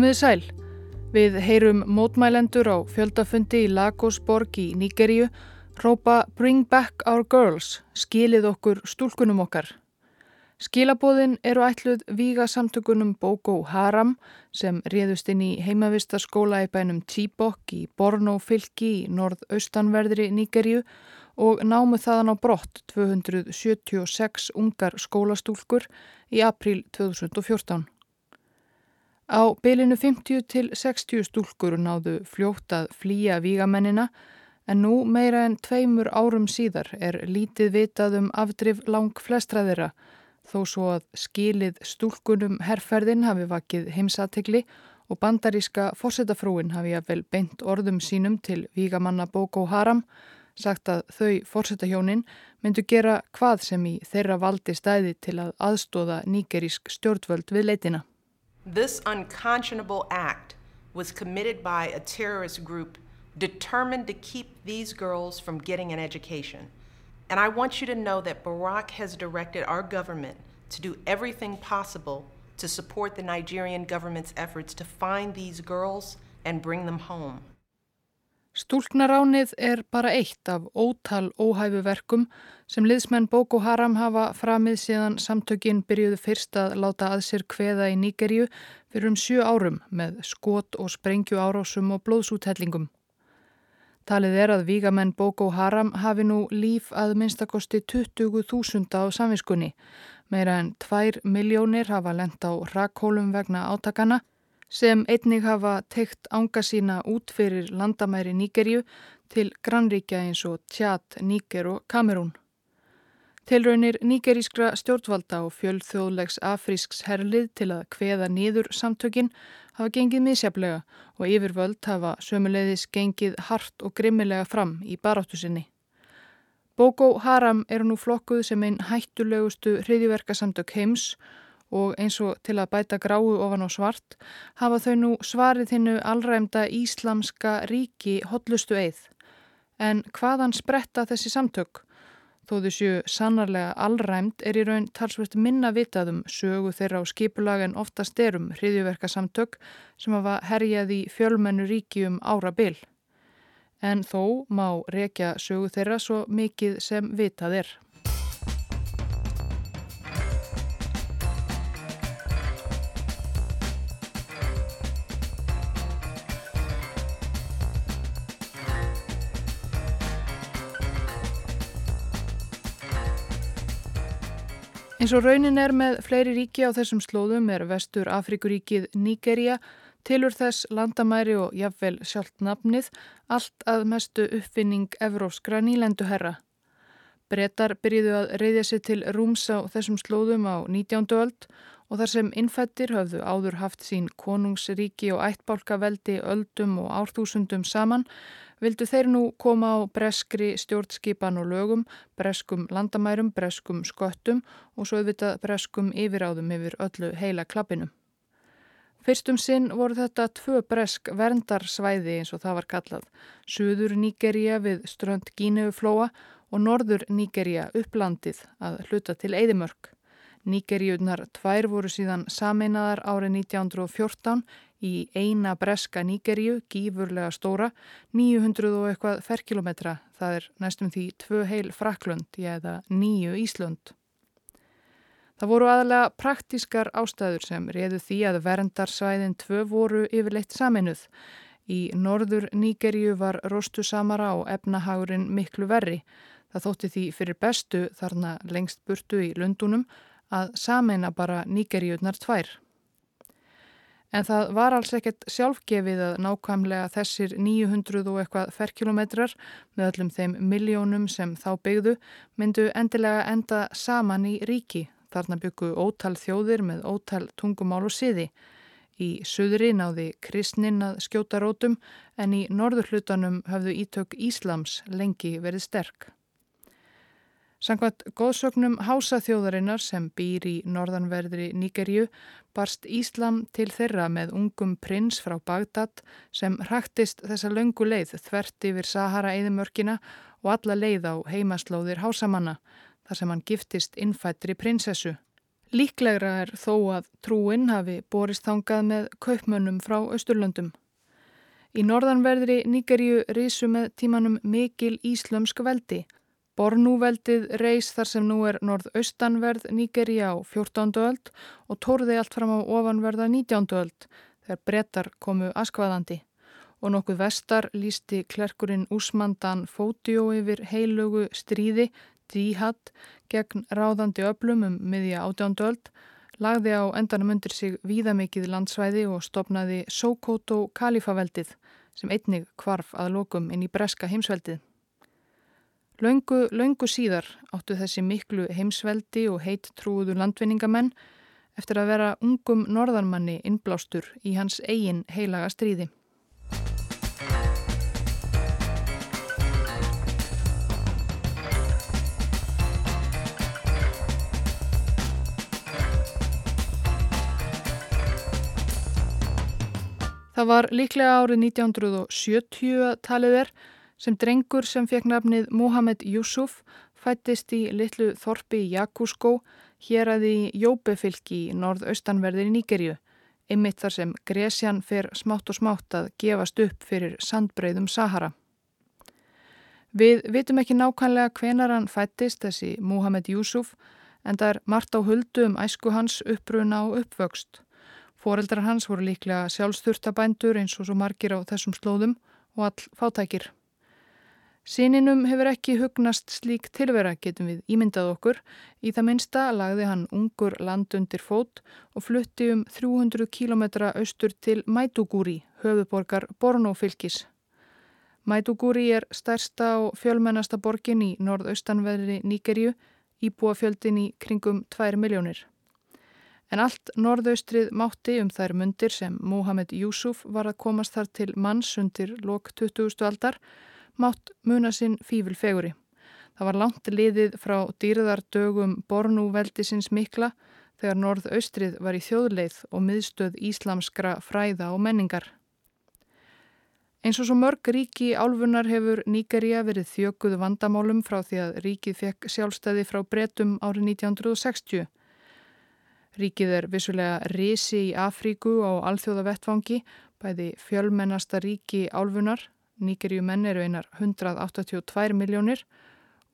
Komiði sæl. Við heyrum mótmælendur á fjöldafundi í Lagosborg í Nígeríu rópa Bring back our girls, skilið okkur stúlkunum okkar. Skilabóðin eru ætluð víga samtökunum Boko Haram sem réðust inn í heimavistaskóla í bænum Chibok í Borno fylki í norðaustanverðri Nígeríu og námu þaðan á brott 276 ungar skólastúlkur í april 2014. Á bylinu 50 til 60 stúlkur náðu fljótt að flýja vígamennina en nú meira en tveimur árum síðar er lítið vitað um afdrif lang flestra þeirra þó svo að skilið stúlkunum herrferðin hafi vakið heimsategli og bandaríska fórsetafrúin hafi að vel beint orðum sínum til vígamanna Boko Haram sagt að þau fórsetahjónin myndu gera hvað sem í þeirra valdi stæði til að aðstóða nýgerísk stjórnvöld við leitina. This unconscionable act was committed by a terrorist group determined to keep these girls from getting an education. And I want you to know that Barack has directed our government to do everything possible to support the Nigerian government's efforts to find these girls and bring them home. Stúlknaránið er bara eitt af ótal óhæfuverkum sem liðsmenn Boko Haram hafa framið síðan samtökin byrjuðu fyrst að láta að sér kveða í Níkerju fyrir um sjö árum með skot og sprengju árásum og blóðsúthellingum. Talið er að vígamenn Boko Haram hafi nú líf að minnstakosti 20.000 á samviskunni. Meira en 2 miljónir hafa lent á rakkólum vegna átakana sem einnig hafa teikt ánga sína út fyrir landamæri Níkerju til grannríkja eins og Tjat, Níker og Kamerún. Tilraunir níkerískra stjórnvalda og fjöldþjóðlegs afrísks herlið til að kveða nýður samtökin hafa gengið misjaflega og yfirvöld hafa sömuleiðis gengið hart og grimmilega fram í baráttu sinni. Boko Haram eru nú flokkuð sem einn hættulegustu hriðiverkasamtök heims og eins og til að bæta gráu ofan á svart hafa þau nú svarið hinnu allræmda íslamska ríki hotlustu eið. En hvaðan spretta þessi samtök? Þó þessu sannarlega allræmt er í raun talsvert minna vitaðum sögu þeirra á skipulag en oftast erum hriðjuverka samtök sem hafa herjað í fjölmennu ríki um ára byl. En þó má rekja sögu þeirra svo mikið sem vitað er. Eins og raunin er með fleiri ríki á þessum slóðum er vestur Afrikuríkið Nígeria, tilur þess landamæri og jafnvel sjálft nafnið, allt að mestu uppfinning evróskra nýlenduherra. Bretar byrjiðu að reyðja sér til rúms á þessum slóðum á 19. öld og þar sem innfættir höfðu áður haft sín konungsríki og ættbálkaveldi öldum og árþúsundum saman, vildu þeir nú koma á breskri stjórnskipan og lögum, breskum landamærum, breskum sköttum og svo auðvitað breskum yfiráðum yfir öllu heila klappinu. Fyrstum sinn voru þetta tvö bresk verndarsvæði eins og það var kallað, Suður Nígeria við strönd Gíneuflóa og Norður Nígeria upplandið að hluta til Eidimörk. Nígeríunar tvær voru síðan sameinaðar árið 1914 í eina breska Nígeríu, gífurlega stóra, 900 og eitthvað ferkilometra, það er næstum því tvö heil Fraklund, ég eða nýju Íslund. Það voru aðalega praktískar ástæður sem reðu því að verndarsvæðin tvö voru yfirleitt saminuð. Í norður Nígeríu var rostu samara og efnahagurinn miklu verri. Það þótti því fyrir bestu þarna lengst burtu í Lundunum að sameina bara Nígeríunar tvær. En það var alls ekkert sjálfgefið að nákvæmlega þessir 900 og eitthvað ferkilometrar með öllum þeim miljónum sem þá byggðu myndu endilega enda saman í ríki. Þarna byggu ótal þjóðir með ótal tungumál og siði. Í söðri náði kristnin að skjóta rótum en í norðurhlutanum hafðu ítök Íslams lengi verið sterk. Sankvæmt góðsögnum hásaþjóðarinnar sem býr í norðanverðri Níkerju barst Íslam til þeirra með ungum prins frá Bagdad sem hraktist þessa löngu leið þvert yfir Sahara eðimörkina og alla leið á heimaslóðir hásamanna þar sem hann giftist innfættri prinsessu. Líklegra er þó að trúin hafi borist þangað með kaupmönnum frá Östurlöndum. Í norðanverðri Níkeríu risu með tímanum mikil íslömsk veldi. Bornúveldið reys þar sem nú er norðaustanverð Níkeríu á 14. öld og tórði allt fram á ofanverða 19. öld þegar brettar komu askvaðandi og nokkuð vestar lísti klerkurinn Úsmandan Fótió yfir heilögu stríði, díhatt, gegn ráðandi öblum um miðja átjándöld, lagði á endanum undir sig víðamikið landsvæði og stopnaði Sokoto kalifaveldið sem einnig kvarf að lokum inn í breska heimsveldið. Laungu, laungu síðar áttu þessi miklu heimsveldi og heitt trúuðu landvinningamenn eftir að vera ungum norðarmanni innblástur í hans eigin heilaga stríði. Það var líklega árið 1970 talið er sem drengur sem fekk nafnið Mohamed Yusuf fættist í litlu þorpi Jakúskó hér að í Jóbefylki í norðaustanverðir í Nýgerju, einmitt þar sem Gresjan fer smátt og smátt að gefast upp fyrir sandbreyðum Sahara. Við vitum ekki nákvæmlega hvenar hann fættist þessi Mohamed Yusuf en það er margt á huldu um æsku hans uppruna og uppvöxt. Fóreldrar hans voru líklega sjálfsþurftabændur eins og svo margir á þessum slóðum og all fátækir. Síninum hefur ekki hugnast slík tilvera, getum við ímyndað okkur. Í það minsta lagði hann ungur land undir fót og flutti um 300 km austur til Maiduguri, höfuborgar Borno-fylkis. Maiduguri er stærsta og fjölmennasta borgin í norðaustanveðri Níkerju, íbúafjöldin í kringum 2 miljónir. En allt norðaustrið mátti um þær mundir sem Mohamed Yusuf var að komast þar til manns undir lok 20. aldar, mátt muna sinn fífil feguri. Það var langt liðið frá dýrðardögum Bornú veldisins mikla þegar norðaustrið var í þjóðleið og miðstöð íslamskra fræða og menningar. Eins og svo mörg ríki álfunar hefur Níkerja verið þjökuð vandamálum frá því að ríkið fekk sjálfstæði frá bretum árið 1960. Ríkið er vissulega risi í Afríku á alþjóða vettfangi, bæði fjölmennasta ríki álfunar, nýgerju menn eru einar 182 miljónir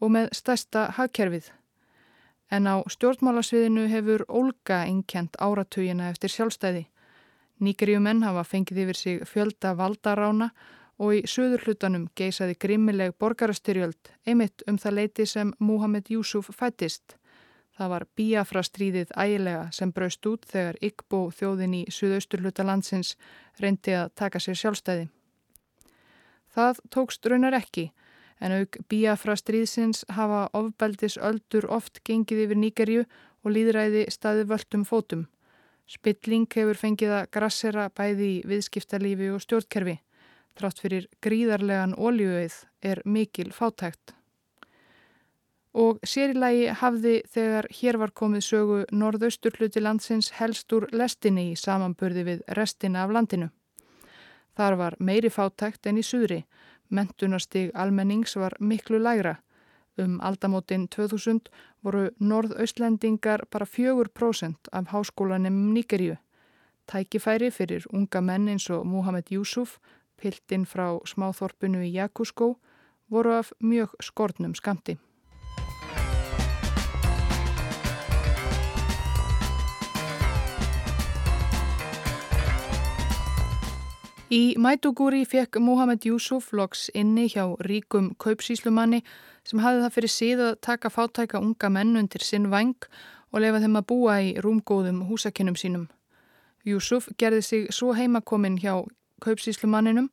og með stærsta hagkerfið. En á stjórnmálasviðinu hefur Olga einkjent áratugina eftir sjálfstæði. Nýgerju menn hafa fengið yfir sig fjölda valdarána og í söður hlutanum geisaði grimmileg borgarastyrjöld einmitt um það leiti sem Muhammed Yusuf fættist. Það var bíafrastríðið ægilega sem braust út þegar Ygbó þjóðin í suðausturluta landsins reyndi að taka sér sjálfstæði. Það tókst raunar ekki en auk bíafrastríðsins hafa ofbeldis öldur oft gengið yfir Níkerju og líðræði staði völdum fótum. Spilling hefur fengið að grassera bæði í viðskiptalífi og stjórnkerfi. Trátt fyrir gríðarlegan ólíuauð er mikil fátækt og sérilagi hafði þegar hér var komið sögu norðaustur hluti landsins helst úr lestinni í samanburði við restina af landinu. Þar var meiri fátækt en í suðri, mentunarstig almennings var miklu lægra. Um aldamótin 2000 voru norðaustlendingar bara 4% af háskólanum Níkeríu. Tækifæri fyrir unga menn eins og Muhammed Yusuf, piltinn frá smáþorpinu í Jakúskó, voru af mjög skortnum skamti. Í Maiduguri fekk Mohamed Yusuf loks inni hjá ríkum kaupsíslumanni sem hafði það fyrir síð að taka fátæka unga menn undir sinn vang og lefa þeim að búa í rúmgóðum húsakinnum sínum. Yusuf gerði sig svo heimakominn hjá kaupsíslumanninum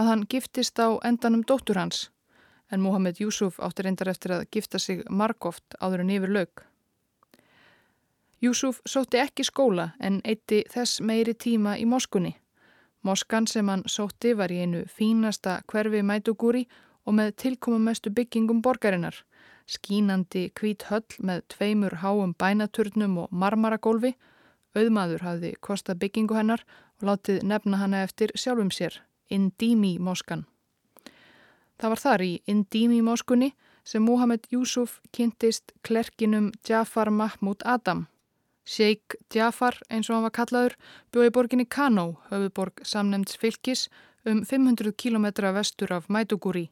að hann giftist á endanum dóttur hans en Mohamed Yusuf átti reyndar eftir að gifta sig margóft áður en yfir lög. Yusuf sótti ekki skóla en eitti þess meiri tíma í Moskunni. Moskan sem hann sótti var í einu fínasta hverfi Maiduguri og með tilkomumestu byggingum borgarinnar. Skínandi hvít höll með tveimur háum bænaturnum og marmaragólfi. Auðmaður hafði kosta byggingu hennar og látið nefna hana eftir sjálfum sér, Indími Moskan. Það var þar í Indími Moskunni sem Muhammed Yusuf kynntist klerkinum Jafar Mahmud Adam. Sheikh Jafar, eins og hann var kallaður, bjóði borginni Kano, höfuborg samnemnds fylgis, um 500 km vestur af Maiduguri,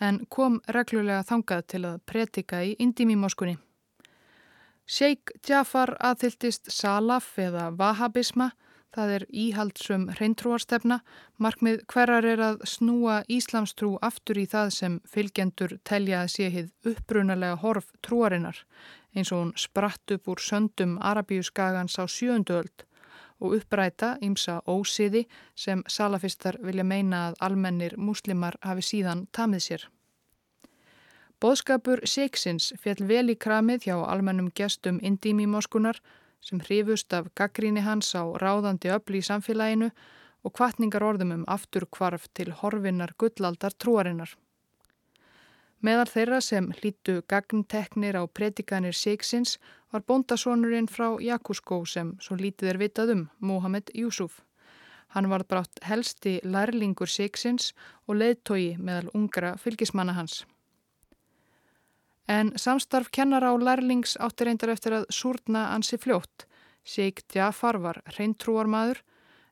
en kom reglulega þangað til að pretika í Indimi-moskunni. Sheikh Jafar aðþyltist Salaf eða Vahabisma, Það er íhaldsum hreintrúarstefna, markmið hverjar er að snúa Íslamstrú aftur í það sem fylgjendur telja að sé hið upprunalega horf trúarinnar, eins og hún spratt upp úr söndum Arabíu skagans á sjöndöld og uppræta ímsa ósiði sem salafistar vilja meina að almennir muslimar hafi síðan tamið sér. Bóðskapur Seiksins fjall vel í kramið hjá almennum gestum Indími Moskunar sem hrifust af gaggríni hans á ráðandi öfli í samfélaginu og kvartningar orðum um aftur kvarf til horfinnar gullaldar trúarinnar. Meðal þeirra sem hlítu gagnteknir á predikanir Seiksins var bóndasónurinn frá Jakúskó sem svo lítið er vitað um, Mohamed Yusuf. Hann var brátt helsti lærlingur Seiksins og leðtogi meðal ungra fylgismanna hans. En samstarf kennara á lærlings átti reyndar eftir að súrna ansi fljótt. Sheikh Jafar var reyntrúarmadur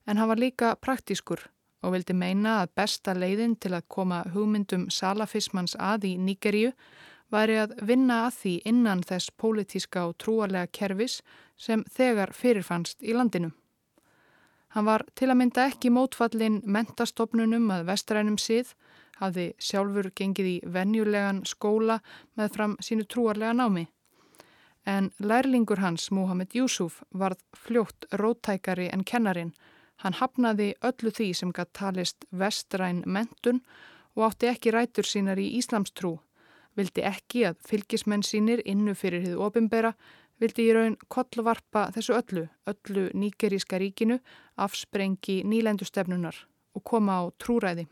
en hann var líka praktískur og vildi meina að besta leiðin til að koma hugmyndum salafismans að í Níkeríu væri að vinna að því innan þess pólitíska og trúarlega kervis sem þegar fyrirfannst í landinu. Hann var til að mynda ekki mótfallin mentastofnunum að vestrænum síð hafði sjálfur gengið í venjulegan skóla með fram sínu trúarlega námi. En lærlingur hans, Mohamed Yusuf, varð fljótt rótækari en kennarin. Hann hafnaði öllu því sem gætt talist vestræn mentun og átti ekki rætur sínar í Íslamstrú. Vildi ekki að fylgismenn sínir innu fyrir hið opimbera, vildi í raun kollvarpa þessu öllu, öllu nýgeríska ríkinu, afsprengi nýlendustefnunar og koma á trúræði.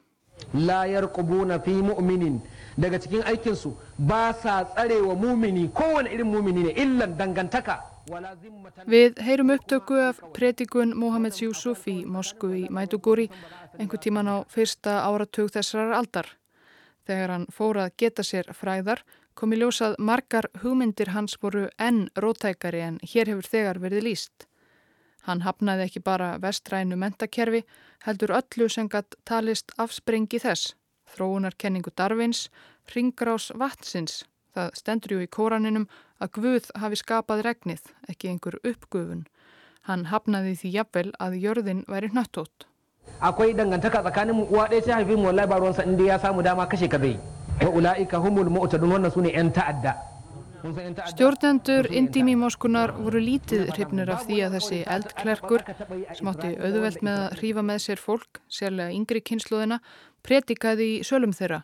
la yarqubuna fi mu'minin daga cikin aikinsu ba sa tsarewa mumini kowane irin mumini ne illan dangantaka Við heyrum upptöku af predikun Mohameds Júsuf í Mosku í Maiduguri einhver tíman á fyrsta áratug þessar aldar. Þegar hann fór að geta sér fræðar kom í ljósað margar hugmyndir hans voru enn rótækari en hér hefur þegar verið líst. Hann hafnaði ekki bara vestrænu mentakerfi, heldur öllu sem gatt talist afsprengi þess. Þróunarkenningu Darvins, ringrás vatsins. Það stendur jú í kóraninum að Guð hafi skapað regnið, ekki einhver uppgufun. Hann hafnaði því jafnvel að jörðin væri hnöttótt. Akwai dangantaka tsakanin uwa ɗaya sai haifi mu wallahi ba ruwansa inda ya samu dama kashe ka zai. Wa ula'ika humul mu'tadun wannan sune 'yan ta'adda. Stjórnendur Indími-moskunar voru lítið hrifnir af því að þessi eldklerkur sem átti auðvelt með að hrífa með sér fólk, sérlega yngri kynsluðina, pretikaði í sölum þeirra.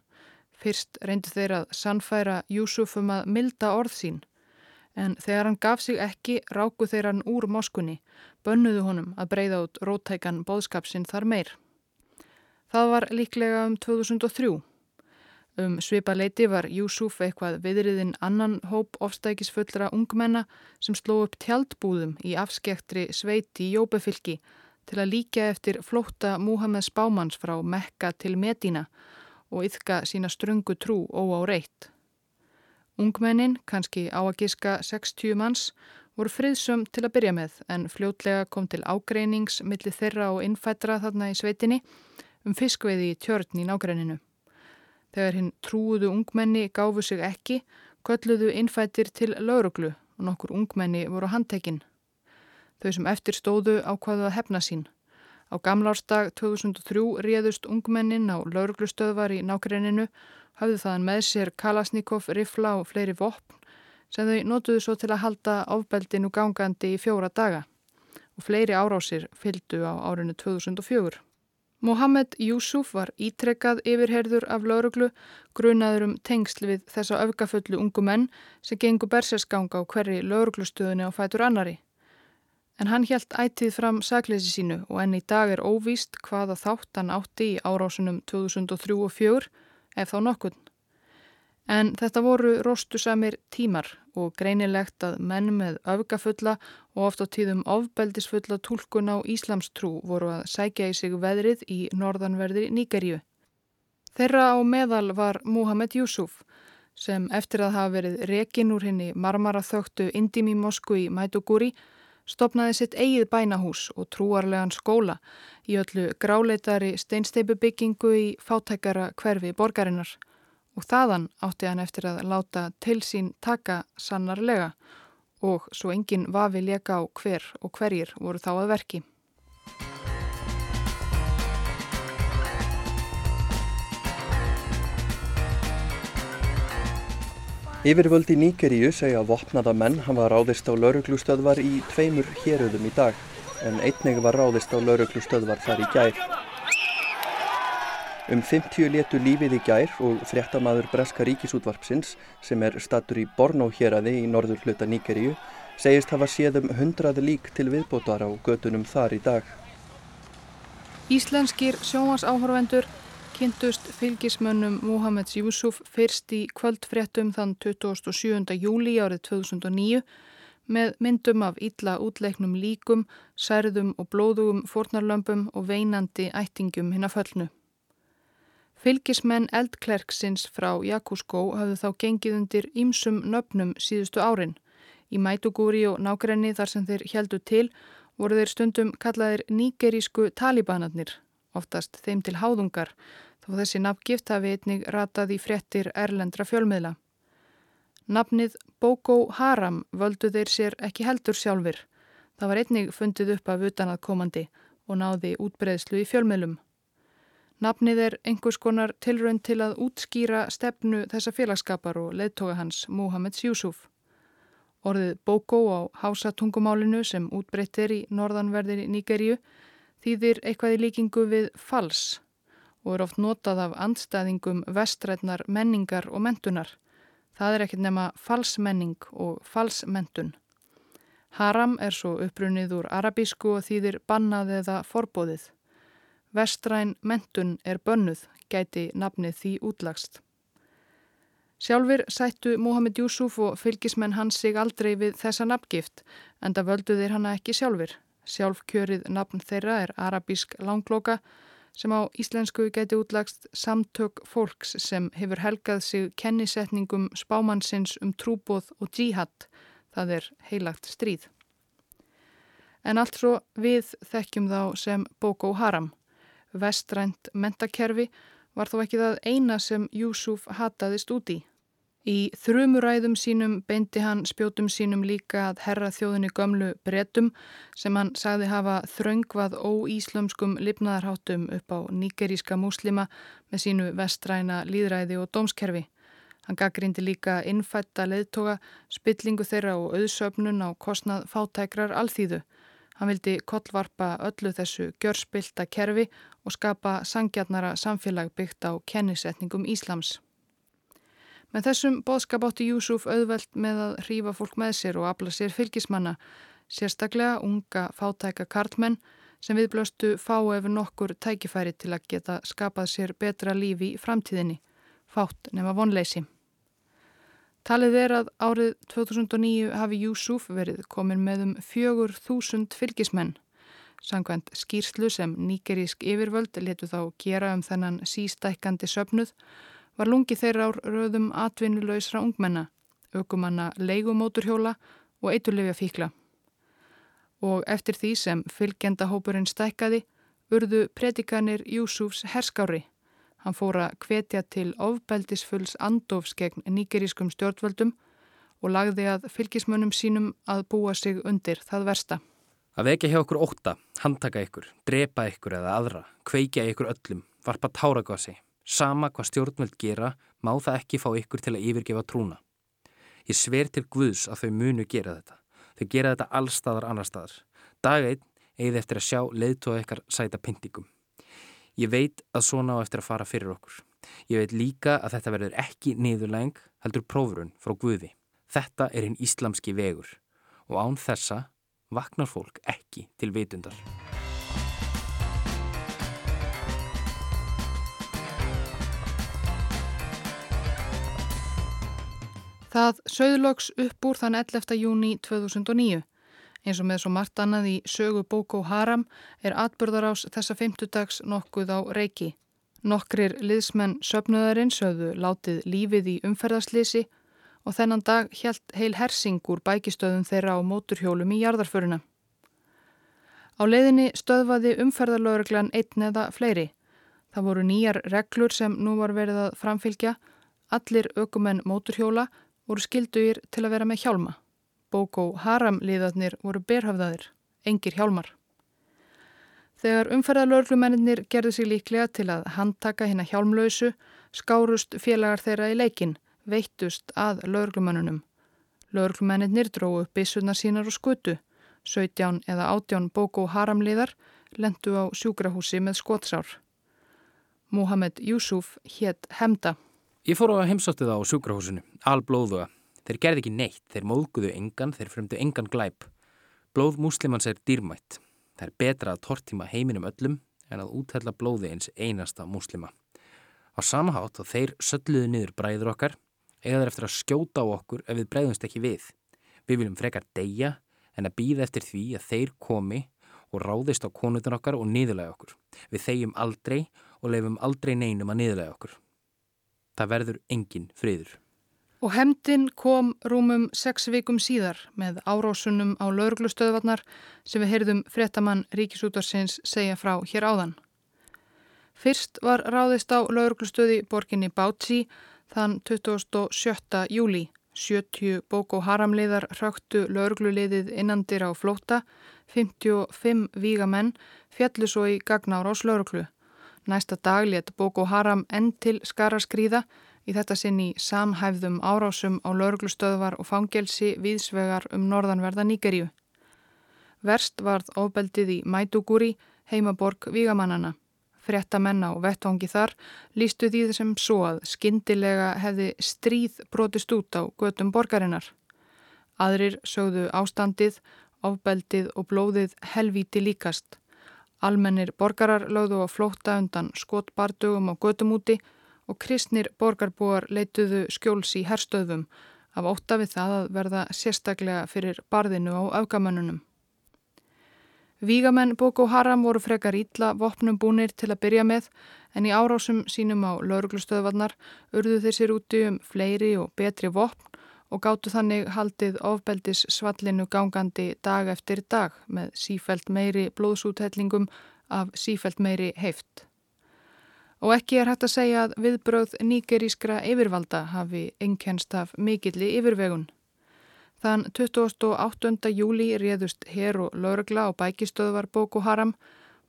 Fyrst reyndi þeirra að sannfæra Júsuf um að milda orð sín. En þegar hann gaf sig ekki, ráku þeirra hann úr moskunni, bönnuðu honum að breyða út rótækan bóðskapsinn þar meir. Það var líklega um 2003. Um svipa leiti var Júsúf eitthvað viðriðin annan hóp ofstækisfullra ungmenna sem sló upp tjaldbúðum í afskektri sveiti í Jóbefylki til að líka eftir flótta Múhammed Spámans frá Mekka til Medina og yfka sína ströngu trú ó á reitt. Ungmennin, kannski á að giska 60 manns, voru friðsum til að byrja með en fljótlega kom til ágreinings millir þeirra og innfættra þarna í sveitinni um fiskveiði í tjörn í nágreininu. Þegar hinn trúuðu ungmenni gáfu sig ekki, kölluðu innfættir til lauruglu og nokkur ungmenni voru handtekinn. Þau sem eftir stóðu ákvaðu að hefna sín. Á gamlársdag 2003 réðust ungmennin á lauruglustöðvar í nákrenninu, hafðu þaðan með sér Kalasnikov, rifla og fleiri vopn sem þau notuðu svo til að halda ofbeldinu gangandi í fjóra daga og fleiri árásir fyldu á árinu 2004. Mohamed Yusuf var ítrekkað yfirherður af lauruglu grunaður um tengsl við þessa öfgaföllu ungu menn sem gengur berserskanga á hverri lauruglustöðunni á fætur annari. En hann helt ætið fram sakleysi sínu og enn í dag er óvíst hvaða þátt hann átti í árásunum 2003 og 2004 ef þá nokkurn. En þetta voru róstusamir tímar og greinilegt að menn með öfgafulla og oft á tíðum ofbeldisfulla tólkun á Íslamstrú voru að sækja í sig veðrið í norðanverðri Níkerju. Þeirra á meðal var Muhammed Yusuf sem eftir að hafa verið rekin úr henni marmara þögtu Indimi Mosku í Maiduguri stopnaði sitt eigið bænahús og trúarlegan skóla í öllu gráleitari steinsteipubyggingu í fátækara hverfi borgarinnar og þaðan átti hann eftir að láta til sín taka sannarlega og svo enginn vafi leka á hver og hverjir voru þá að verki. Yfirvöld í Níkeríu segja að vopnaða menn hafa ráðist á lauruglustöðvar í tveimur héröðum í dag en einnig var ráðist á lauruglustöðvar þar í gær. Um 50 letu lífið í gær og fréttamaður Breska ríkisútvarpsins sem er statur í Bornó héræði í norður hluta Níkeríu segist hafa séð um hundrað lík til viðbótar á gödunum þar í dag. Íslenskir sjómasáhorvendur kynntust fylgismönnum Mohameds Yusuf fyrst í kvöldfréttum þann 27. júli árið 2009 með myndum af illa útleiknum líkum, særðum og blóðugum fornarlömpum og veinandi ættingum hinn að föllnu. Fylgismenn eldklerksins frá Jakúskó hafðu þá gengið undir ýmsum nöfnum síðustu árin. Í Mætugúri og nákrenni þar sem þeir heldu til voru þeir stundum kallaðir nýgerísku talibanarnir, oftast þeim til háðungar, þó þessi nafngift hafi einnig ratað í frettir erlendra fjölmiðla. Nafnið Boko Haram völdu þeir sér ekki heldur sjálfur. Það var einnig fundið upp af utanað komandi og náði útbreyðslu í fjölmiðlum. Nafnið er einhvers konar tilrönd til að útskýra stefnu þessa félagskapar og leðtoga hans Mohameds Yusuf. Orðið Boko á hásatungumálinu sem útbreyttir í norðanverðir Nígeríu þýðir eitthvað í líkingu við fals og er oft notað af andstæðingum vestrætnar menningar og mentunar. Það er ekkert nema falsmenning og falsmentun. Haram er svo upprunnið úr arabísku og þýðir bannað eða forbóðið. Vestræn mentun er bönnuð, gæti nafnið því útlagst. Sjálfur sættu Mohamed Yusuf og fylgismenn hans sig aldrei við þessa nafngift, en það völdu þeir hana ekki sjálfur. Sjálfkjörið nafn þeirra er arabísk langlóka, sem á íslensku geti útlagst samtök fólks sem hefur helgað sig kennisetningum spámannsins um trúbóð og djihad, það er heilagt stríð. En allt svo við þekkjum þá sem Boko Haram. Vestrænt mentakerfi var þó ekki það eina sem Júsuf hataðist út í. Þrumuræðum sínum beindi hann spjótum sínum líka að herra þjóðinni gömlu brettum sem hann sagði hafa þröngvað óíslömskum lifnaðarháttum upp á nýgeríska múslima með sínu vestræna líðræði og dómskerfi. Hann gaggrindi líka innfætta leðtoga, spillingu þeirra og auðsöfnun á kostnað fátækrar alþýðu. Hann vildi kollvarpa öllu þessu gjörspilta kerfi og skapa sangjarnara samfélag byggt á kennisetningum Íslams. Með þessum boðskap átti Júsuf auðvelt með að hrífa fólk með sér og afla sér fylgismanna, sérstaklega unga fátæka kartmenn sem viðblöstu fá ef nokkur tækifæri til að geta skapað sér betra lífi í framtíðinni, fátt nema vonleysi. Talið er að árið 2009 hafi Júsuf verið komin með um fjögur þúsund fylgismenn. Sangvænt skýrslu sem nýgerísk yfirvöld letu þá gera um þennan sístækandi söpnuð var lungi þeirra ár röðum atvinnuleysra ungmenna, aukumanna leigumóturhjóla og eiturlefja fíkla. Og eftir því sem fylgjendahópurinn stækkaði, urðu predikanir Júsúfs herskári. Hann fór að hvetja til ofbeldisfulls andofs gegn nýgerískum stjórnvöldum og lagði að fylgismönnum sínum að búa sig undir það versta. Að vekja hjá okkur óta, handtaka ykkur, drepa ykkur eða aðra, kveikja ykkur öllum, varpa táragasi, Sama hvað stjórnvöld gera má það ekki fá ykkur til að yfirgefa trúna. Ég sver til Guðs að þau munu gera þetta. Þau gera þetta allstaðar annar staðar. Dag einn eigið eftir að sjá leiðtóða ykkar sæta pyntingum. Ég veit að svona á eftir að fara fyrir okkur. Ég veit líka að þetta verður ekki niðurlæng heldur prófurun frá Guði. Þetta er einn íslamski vegur og án þessa vaknar fólk ekki til vitundar. Það sögðloks upp úr þann 11. júni 2009. Eins og með svo margt annað í sögu Boko Haram er atbyrðarás þessa fymtudags nokkuð á reiki. Nokkrir liðsmenn söpnuðarinn sögðu látið lífið í umferðarslisi og þennan dag helt heil hersing úr bækistöðum þeirra á móturhjólum í jarðarföruna. Á leiðinni stöðvaði umferðarlauruglan einn eða fleiri. Það voru nýjar reglur sem nú var verið að framfylgja. Allir ökumenn móturhjóla voru skilduðir til að vera með hjálma. Bókó Haram liðarnir voru berhafðaðir, engir hjálmar. Þegar umferðarlaurglumennir gerði sig líklega til að handtaka hérna hjálmlausu, skárust félagar þeirra í leikin, veittust að laurglumennunum. Laurglumennir dróðu upp byssunar sínar og skutu. 17 eða 18 Bókó Haram liðar lendu á sjúkrahúsi með skotsár. Mohamed Yusuf hétt Hemda. Ég fór á heimsóttið á sjúkrahúsinu, alblóðuga. Þeir gerði ekki neitt, þeir móðguðu engan, þeir fremdu engan glæp. Blóð múslimans er dýrmætt. Það er betra að tortíma heiminum öllum en að úthella blóði eins einasta múslima. Á samahátt og þeir sölluðu niður bræður okkar, eða eftir að skjóta á okkur ef við bræðumst ekki við. Við viljum frekar deyja en að býða eftir því að þeir komi og ráðist á konutan okkar og niðurlega okkur. Við þegjum aldrei og leifum aldrei neinum að niðurlega okkur. Það verður engin friður. Og hemdin kom rúmum sex vikum síðar með árásunum á lauruglustöðvarnar sem við heyrðum frettamann Ríkisútarsins segja frá hér áðan. Fyrst var ráðist á lauruglustöði borginni Bátsi þann 27. júli. 70 bók og haramliðar hrauktu laurugluliðið innandir á flóta, 55 vígamenn fjallu svo í gagnára á slauruglu. Næsta dag let Boko Haram enn til skara skrýða í þetta sinn í samhæfðum árásum á lauruglustöðvar og fangelsi viðsvegar um norðanverða Nýgeríu. Verst varð ofbeldið í Maiduguri, heimaborg Vígamannana. Frettamenn á vettvangi þar lístu því þessum svo að skindilega hefði stríð brotist út á götum borgarinnar. Aðrir sögðu ástandið, ofbeldið og blóðið helvíti líkast. Almennir borgarar lögðu á flótta undan skotbardugum á götumúti og kristnir borgarbúar leituðu skjóls í herstöðum af ótta við það að verða sérstaklega fyrir barðinu á afgamönnunum. Vígamenn Boko Haram voru frekar ítla vopnum búnir til að byrja með en í árásum sínum á lauruglustöðvarnar urðu þeir sér úti um fleiri og betri vopn og gáttu þannig haldið ofbeldis svallinu gangandi dag eftir dag með sífælt meiri blóðsúthellingum af sífælt meiri heift. Og ekki er hægt að segja að viðbröð nýgerískra yfirvalda hafi einkennst af mikilli yfirvegun. Þann 28. júli réðust hér og laurugla og bækistöðvar Boko Haram,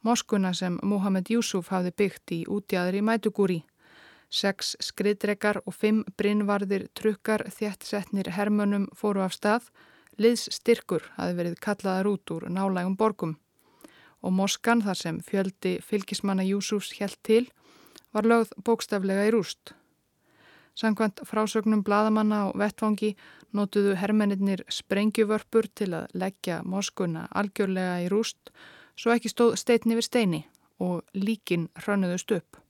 moskuna sem Mohamed Yusuf hafði byggt í útjæðri Mætugúri. Seks skriðdrekar og fimm brinnvarðir trukkar þjættsetnir hermönum fóru af stað, liðs styrkur hafi verið kallaðar út úr nálægum borgum. Og Moskan, þar sem fjöldi fylgismanna Júsúfs helt til, var lögð bókstaflega í rúst. Sankvæmt frásögnum bladamanna og vettfangi nótuðu hermennir sprengjuvörpur til að leggja Moskuna algjörlega í rúst, svo ekki stóð steitni við steini og líkin hrönnuðust upp.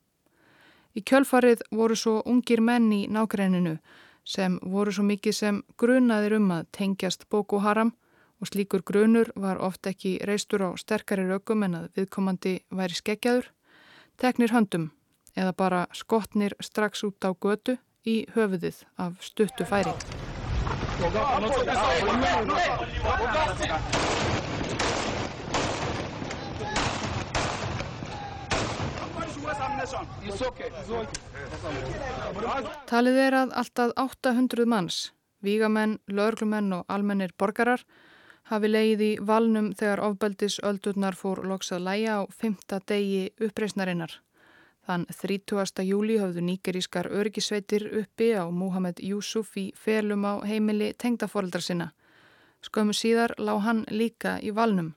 Í kjölfarið voru svo ungir menn í nákrenninu sem voru svo mikið sem grunaðir um að tengjast Boko Haram og slíkur grunur var oft ekki reistur á sterkari rökum en að viðkomandi væri skeggjaður, teknir höndum eða bara skotnir strax út á götu í höfuðið af stuttu færi. Talið er að alltaf 800 manns, vígamenn, löglumenn og almennir borgarar hafi leið í valnum þegar ofbeldis öldurnar fór loksað læja á fymta degi uppreysnarinnar. Þann 30. júli hafðu nýgerískar örgisveitir uppi á Mohamed Yusuf í felum á heimili tengdaforeldra sinna. Skömmu síðar lág hann líka í valnum.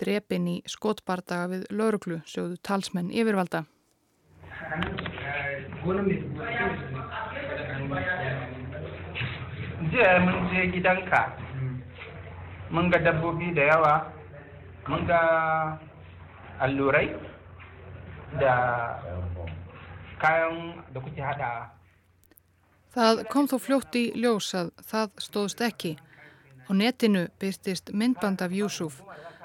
Drepin í skotbardaga við lauruglu, sjóðu talsmenn yfirvalda. jiya mun je gidanka mun ga dabbobi da yawa mun ga allurai da kayan da kuke hada Það kom þó fljótt í ljós að það stóðst ekki. Á netinu byrtist myndband af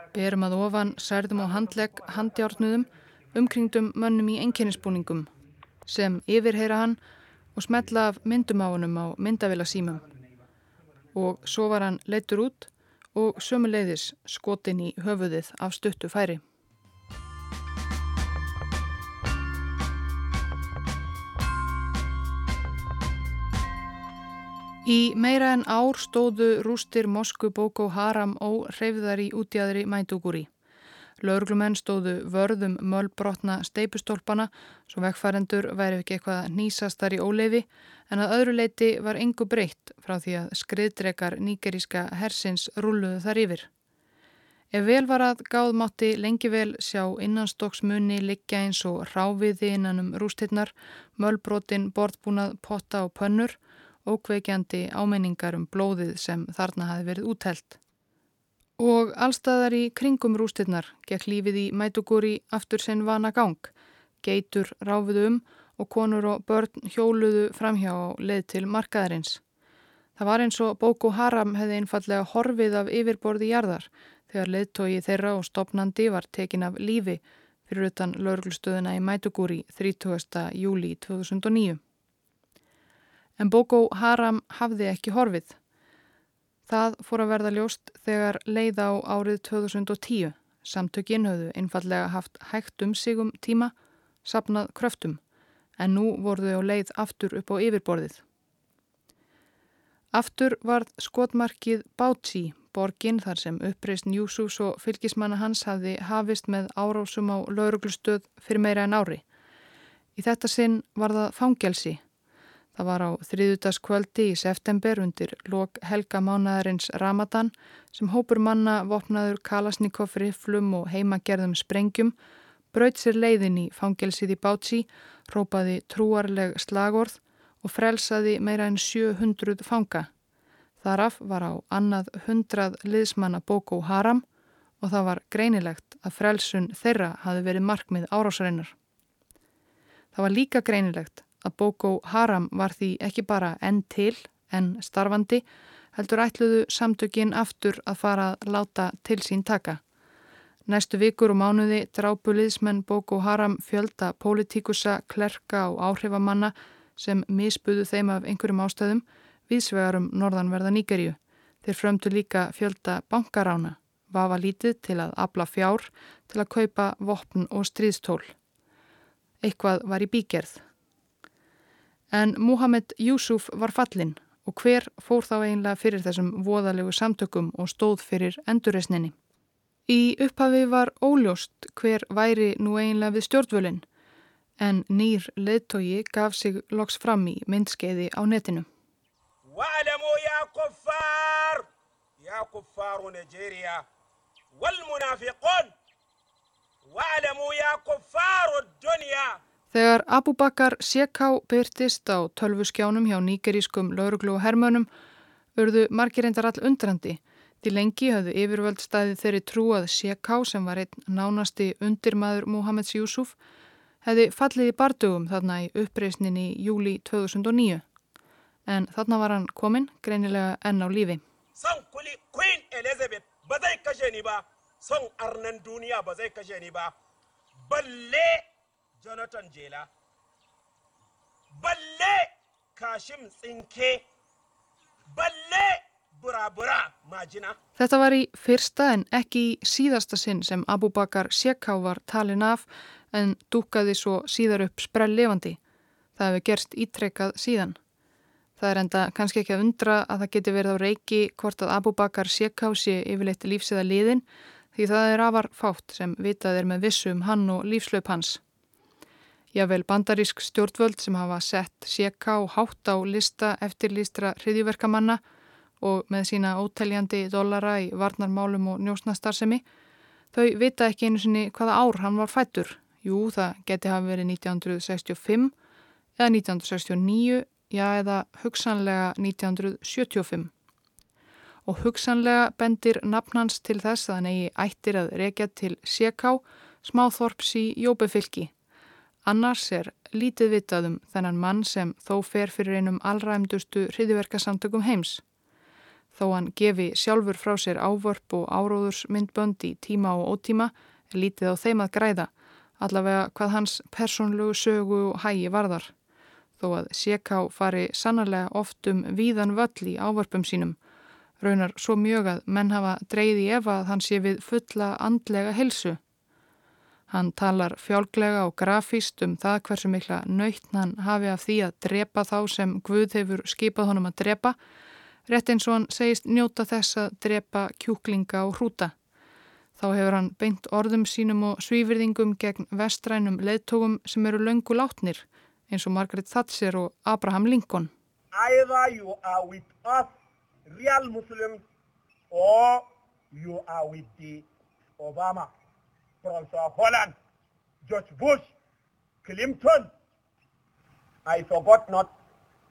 Júsúf, berum að ofan særðum á handlegg handjárnuðum umkringdum mönnum í enginnisbúningum sem yfirheyra hann og smetla af myndum á honum á myndavila símum. Og svo var hann leittur út og sömuleiðis skotin í höfuðið af stuttu færi. Í meira en ár stóðu rústir Moskvu Boko Haram og hreyfðar í útjæðri Mænduguri. Laurglumenn stóðu vörðum mölbrotna steipustólpana svo vegfærendur væri ekki eitthvað nýsastar í óleifi en að öðru leiti var engu breytt frá því að skriðdrekar nýgeríska hersins rúluðu þar yfir. Ef vel var að gáðmátti lengi vel sjá innanstokksmunni liggja eins og ráfiði innan um rústinnar, mölbrotin, borðbúnað, potta og pönnur og kveikjandi ámenningar um blóðið sem þarna hafi verið úthelt. Og allstaðar í kringum rústirnar gekk lífið í Mætuguri aftur sinn vana gang. Geitur ráfuðu um og konur og börn hjóluðu framhjá og leið til markaðarins. Það var eins og Boko Haram hefði einfallega horfið af yfirborði jarðar þegar leiðtói þeirra og stopnandi var tekin af lífi fyrir utan lauruglustöðuna í Mætuguri 30. júli 2009. En Boko Haram hafði ekki horfið. Það fór að verða ljóst þegar leið á árið 2010. Samtökin höfðu einfallega haft hægt um sig um tíma, sapnað kröftum, en nú voru þau á leið aftur upp á yfirborðið. Aftur varð skotmarkið Bátsi, borgin þar sem uppreist Njúsús og fylgismanna hans hafði hafist með árásum á lauruglustöð fyrir meira en ári. Í þetta sinn var það fangelsi Það var á þriðutaskvöldi í september undir lok helga mánaðarins Ramadan sem hópur manna vopnaður kalasnikofri, flum og heimagerðum sprengjum braut sér leiðin í fangelsið í Bátsi, rópaði trúarleg slagorð og frelsaði meira en 700 fanga. Þaraf var á annað hundrað liðsmanna Boko Haram og það var greinilegt að frelsun þeirra hafi verið markmið árásarinnar. Það var líka greinilegt að Boko Haram var því ekki bara enn til en starfandi heldur ætluðu samtökin aftur að fara að láta til sín taka. Næstu vikur og mánuði drápu liðsmenn Boko Haram fjölda pólitíkusa, klerka og áhrifamanna sem misbuðu þeim af einhverjum ástöðum viðsvegarum norðanverða Nýgerju. Þeir frömdu líka fjölda bankarána, vafa lítið til að abla fjár til að kaupa vopn og stríðstól. Eitthvað var í bígerð. En Muhammed Yusuf var fallin og hver fór þá einlega fyrir þessum voðalegu samtökum og stóð fyrir endurresninni. Í upphafi var óljóst hver væri nú einlega við stjórnvölinn en nýr leðtogi gaf sig loks fram í myndskeiði á netinu. Ya kuffar, ya kuffaru Nigeria, wal munafiqun, wa'alamu ya kuffaru dunya, Þegar Abu Bakar Seká byrtist á tölvuskjánum hjá nýgerískum lauruglu og hermönum örðu margir endar all undrandi. Því lengi hafðu yfirvöld staðið þeirri trú að Seká sem var einn nánasti undirmaður Muhammeds Júsuf hefði fallið í bardugum þarna í uppreysnin í júli 2009. En þarna var hann kominn greinilega enn á lífi. Son kuli Queen Elizabeth ba zai kashe ni ba, son arnan duniya ba zai kashe ni ba, balle Jonathan Jela balle Kashim Tsinke balle Bura-Bura Majina Þetta var í fyrsta en ekki í síðasta sinn sem Abu Bakar Shekhá var talin af en dúkaði svo síðar upp sprell levandi. Það hefur gerst ítrekkað síðan. Það er enda kannski ekki að undra að það geti verið á reiki hvort að Abu Bakar Shekhá sé yfirleitt lífsiða liðin því það er afar fátt sem vitað er með vissum hann og lífslaup hans. Jável bandarísk stjórnvöld sem hafa sett séka og hátt á lista eftirlýstra hriðjúverkamanna og með sína óteljandi dollara í varnarmálum og njósnastarsemi, þau vita ekki einu sinni hvaða ár hann var fættur. Jú, það geti hafa verið 1965 eða 1969, já eða hugsanlega 1975. Og hugsanlega bendir nafnans til þess að hann eigi ættir að rekja til Séká, smáþorps í Jóbefylki Annars er lítið vitaðum þennan mann sem þó fer fyrir einum allræmdustu hriðiverkasamtökum heims. Þó hann gefi sjálfur frá sér ávörp og áróðursmyndbönd í tíma og ótíma lítið á þeim að græða, allavega hvað hans persónlegu sögu og hægi varðar. Þó að Sjeká fari sannarlega oft um víðan völl í ávörpum sínum, raunar svo mjög að menn hafa dreyði ef að hann sé við fulla andlega helsu. Hann talar fjálglega og grafíst um það hversu mikla nöytn hann hafi af því að drepa þá sem Guð hefur skipað honum að drepa, rétt eins og hann segist njóta þess að drepa kjúklinga og hrúta. Þá hefur hann beint orðum sínum og svífyrðingum gegn vestrænum leðtógum sem eru löngu látnir, eins og Margaret Thatcher og Abraham Lincoln. Either you are with us real Muslims or you are with the Obama, Francois Holland, George Bush, Clinton. I forgot not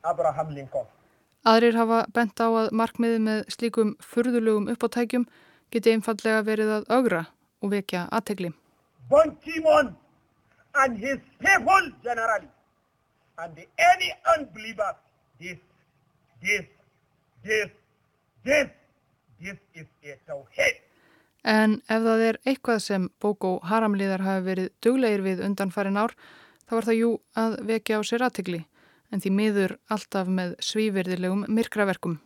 Abraham Lincoln. Aðrir hafa bent á að markmiði með slíkum furðulegum uppáttækjum geti einfallega verið að augra og vekja aðtegli. Ban Ki-moon and his people generally and any unbelievers, this, this, this, This, this is a tawhid. En ef það er eitthvað sem Boko Haramliðar hafi verið duglegir við undan farin ár, þá var það jú að vekja á sér aðtegli, en því miður alltaf með svíverðilegum myrkraverkum.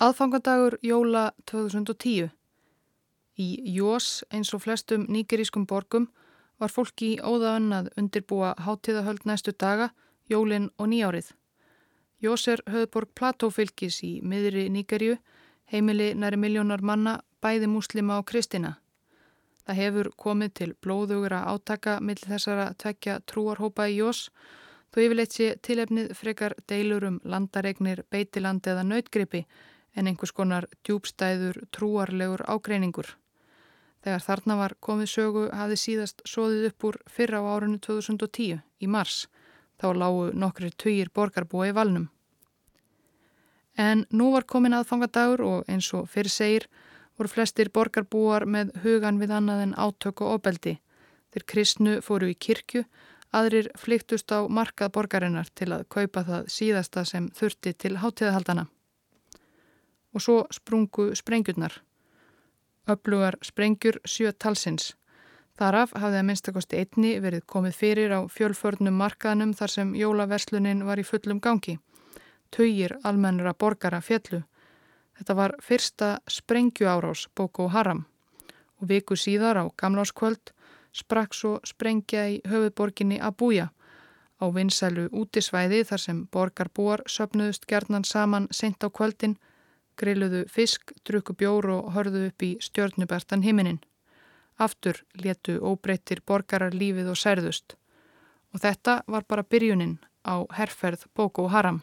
Aðfangadagur Jóla 2010. Í Jós eins og flestum nýgerískum borgum var fólki í óða önnað undirbúa hátíðahöld næstu daga, jólinn og nýjárið. Jós er höfðborg platófylgis í miðri Níkerju, heimili næri miljónar manna, bæði muslima og kristina. Það hefur komið til blóðugra átaka mill þessara tvekja trúarhópa í Jós, þó yfirleitt sé tilefnið frekar deilur um landaregnir, beitiland eða nautgripi en einhvers konar djúbstæður trúarlegur ágreiningur. Þegar þarna var komið sögu hafði síðast sóðið upp úr fyrra á árunni 2010 í mars. Þá lágu nokkri töyir borgarbúa í valnum. En nú var komin aðfangadagur og eins og fyrir segir voru flestir borgarbúar með hugan við annað en átök og ofbeldi. Þeir kristnu fóru í kirkju, aðrir flyktust á markað borgarinnar til að kaupa það síðasta sem þurfti til hátíðahaldana. Og svo sprungu sprengjurnar. Öflugar sprengjur sjö talsins. Þaraf hafði að minnstakosti einni verið komið fyrir á fjölförnum markaðnum þar sem jólaverslunin var í fullum gangi. Töyir almennra borgara fjallu. Þetta var fyrsta sprengju árás Boko Haram og viku síðar á gamláskvöld sprakk svo sprengja í höfuborginni Abuja á vinsælu útisvæði þar sem borgarbúar söpnuðust gerðnan saman sent á kvöldin grilluðu fisk, drukku bjór og hörðu upp í stjörnubertan himinin. Aftur letu óbreyttir borgarar lífið og særðust. Og þetta var bara byrjunin á herrferð Boko Haram.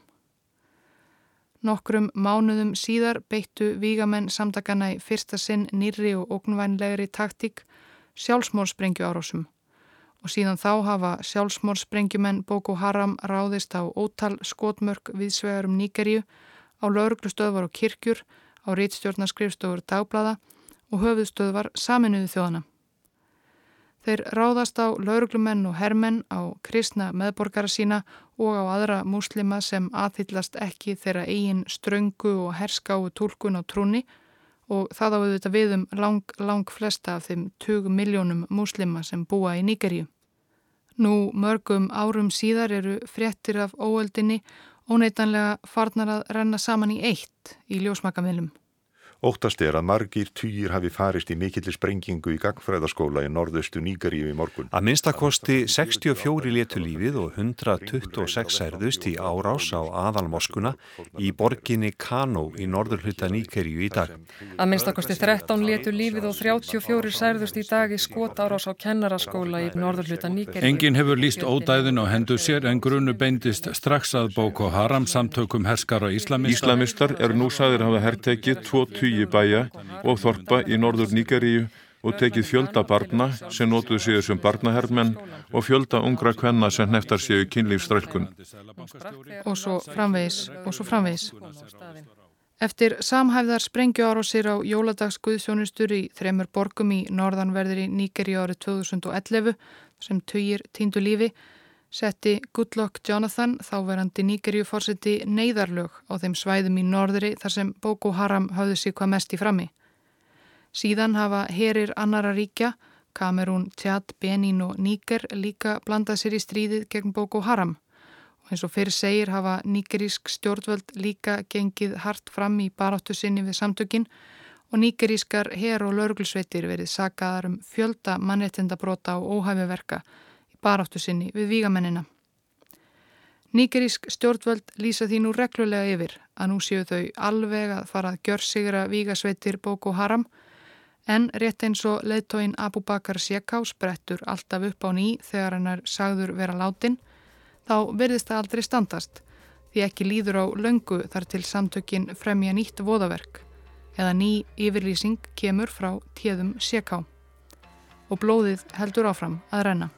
Nokkrum mánuðum síðar beittu vígamenn samtakana í fyrsta sinn nýri og ógnvænlegri taktík sjálfsmórsprengju árásum og síðan þá hafa sjálfsmórsprengjumenn Boko Haram ráðist á ótal skotmörk viðsvegarum Níkerju á lauruglustöðvar og kirkjur, á rítstjórnarskrifstofur dagblada og höfuðstöðvar saminuðu þjóðana. Þeir ráðast á lauruglumenn og hermenn á kristna meðborgara sína og á aðra múslima sem aðhyllast ekki þeirra eigin ströngu og herskáu tólkun á trúni og það á auðvitað við um lang, lang flesta af þeim 20 miljónum múslima sem búa í Nýgeríu. Nú mörgum árum síðar eru fréttir af óöldinni óneitanlega farnar að renna saman í eitt í ljósmakamilum. Óttast er að margir týjir hafi farist í mikillir sprengingu í gangfræðaskóla í norðustu Nýgaríu í morgun. Að minnstakosti 64 letu lífið og 126 særðust í árás á aðalmoskuna í borginni Kano í norðurhutta Nýgaríu í dag. Að minnstakosti 13 letu lífið og 34 særðust í dag í skot árás á kennaraskóla í norðurhutta Nýgaríu. Engin hefur líst ódæðin á hendur sér en grunu beindist strax að Boko Haram samtökum herskara íslamistar. Íslamistar eru nú sæðir hafa herrtekið 20 tugi bæja og þorpa í norður Nýgaríu og tekið fjölda barna sem nótuðu séu sem barnaherrmenn og fjölda ungra kvenna sem neftar séu kynlífstrælkun. Og svo framvegis, og svo framvegis. Eftir samhæfðar sprengju ára sér á jóladagsguðsjónustur í þremur borgum í norðanverðir í Nýgeri árið 2011 sem töyir týndu lífi setti Goodluck Jonathan, þáverandi Nýgerju fórseti, neyðarlög á þeim svæðum í norðri þar sem Boko Haram hafði sig hvað mest í frammi. Síðan hafa herir annara ríkja, Kamerún, Tjad, Benín og Níker líka blandað sér í stríðið gegn Boko Haram. Og eins og fyrir segir hafa níkerísk stjórnvöld líka gengið hart fram í baráttu sinni við samtökin og níkerískar her- og lörglsveitir verið sagaðar um fjölda mannrettindabróta og óhæfiverka baráttu sinni við vígamennina. Níkerísk stjórnvöld lýsa því nú reglulega yfir að nú séu þau alveg að fara að gjör sigra vígasveitir Boko Haram En rétt eins og leðtóin Abu Bakar Sjeká sprettur alltaf upp á ný þegar hann er sagður vera látin, þá verðist það aldrei standast því ekki líður á löngu þar til samtökin fremja nýtt voðaverk eða ný yfirlýsing kemur frá tíðum Sjeká og blóðið heldur áfram að renna.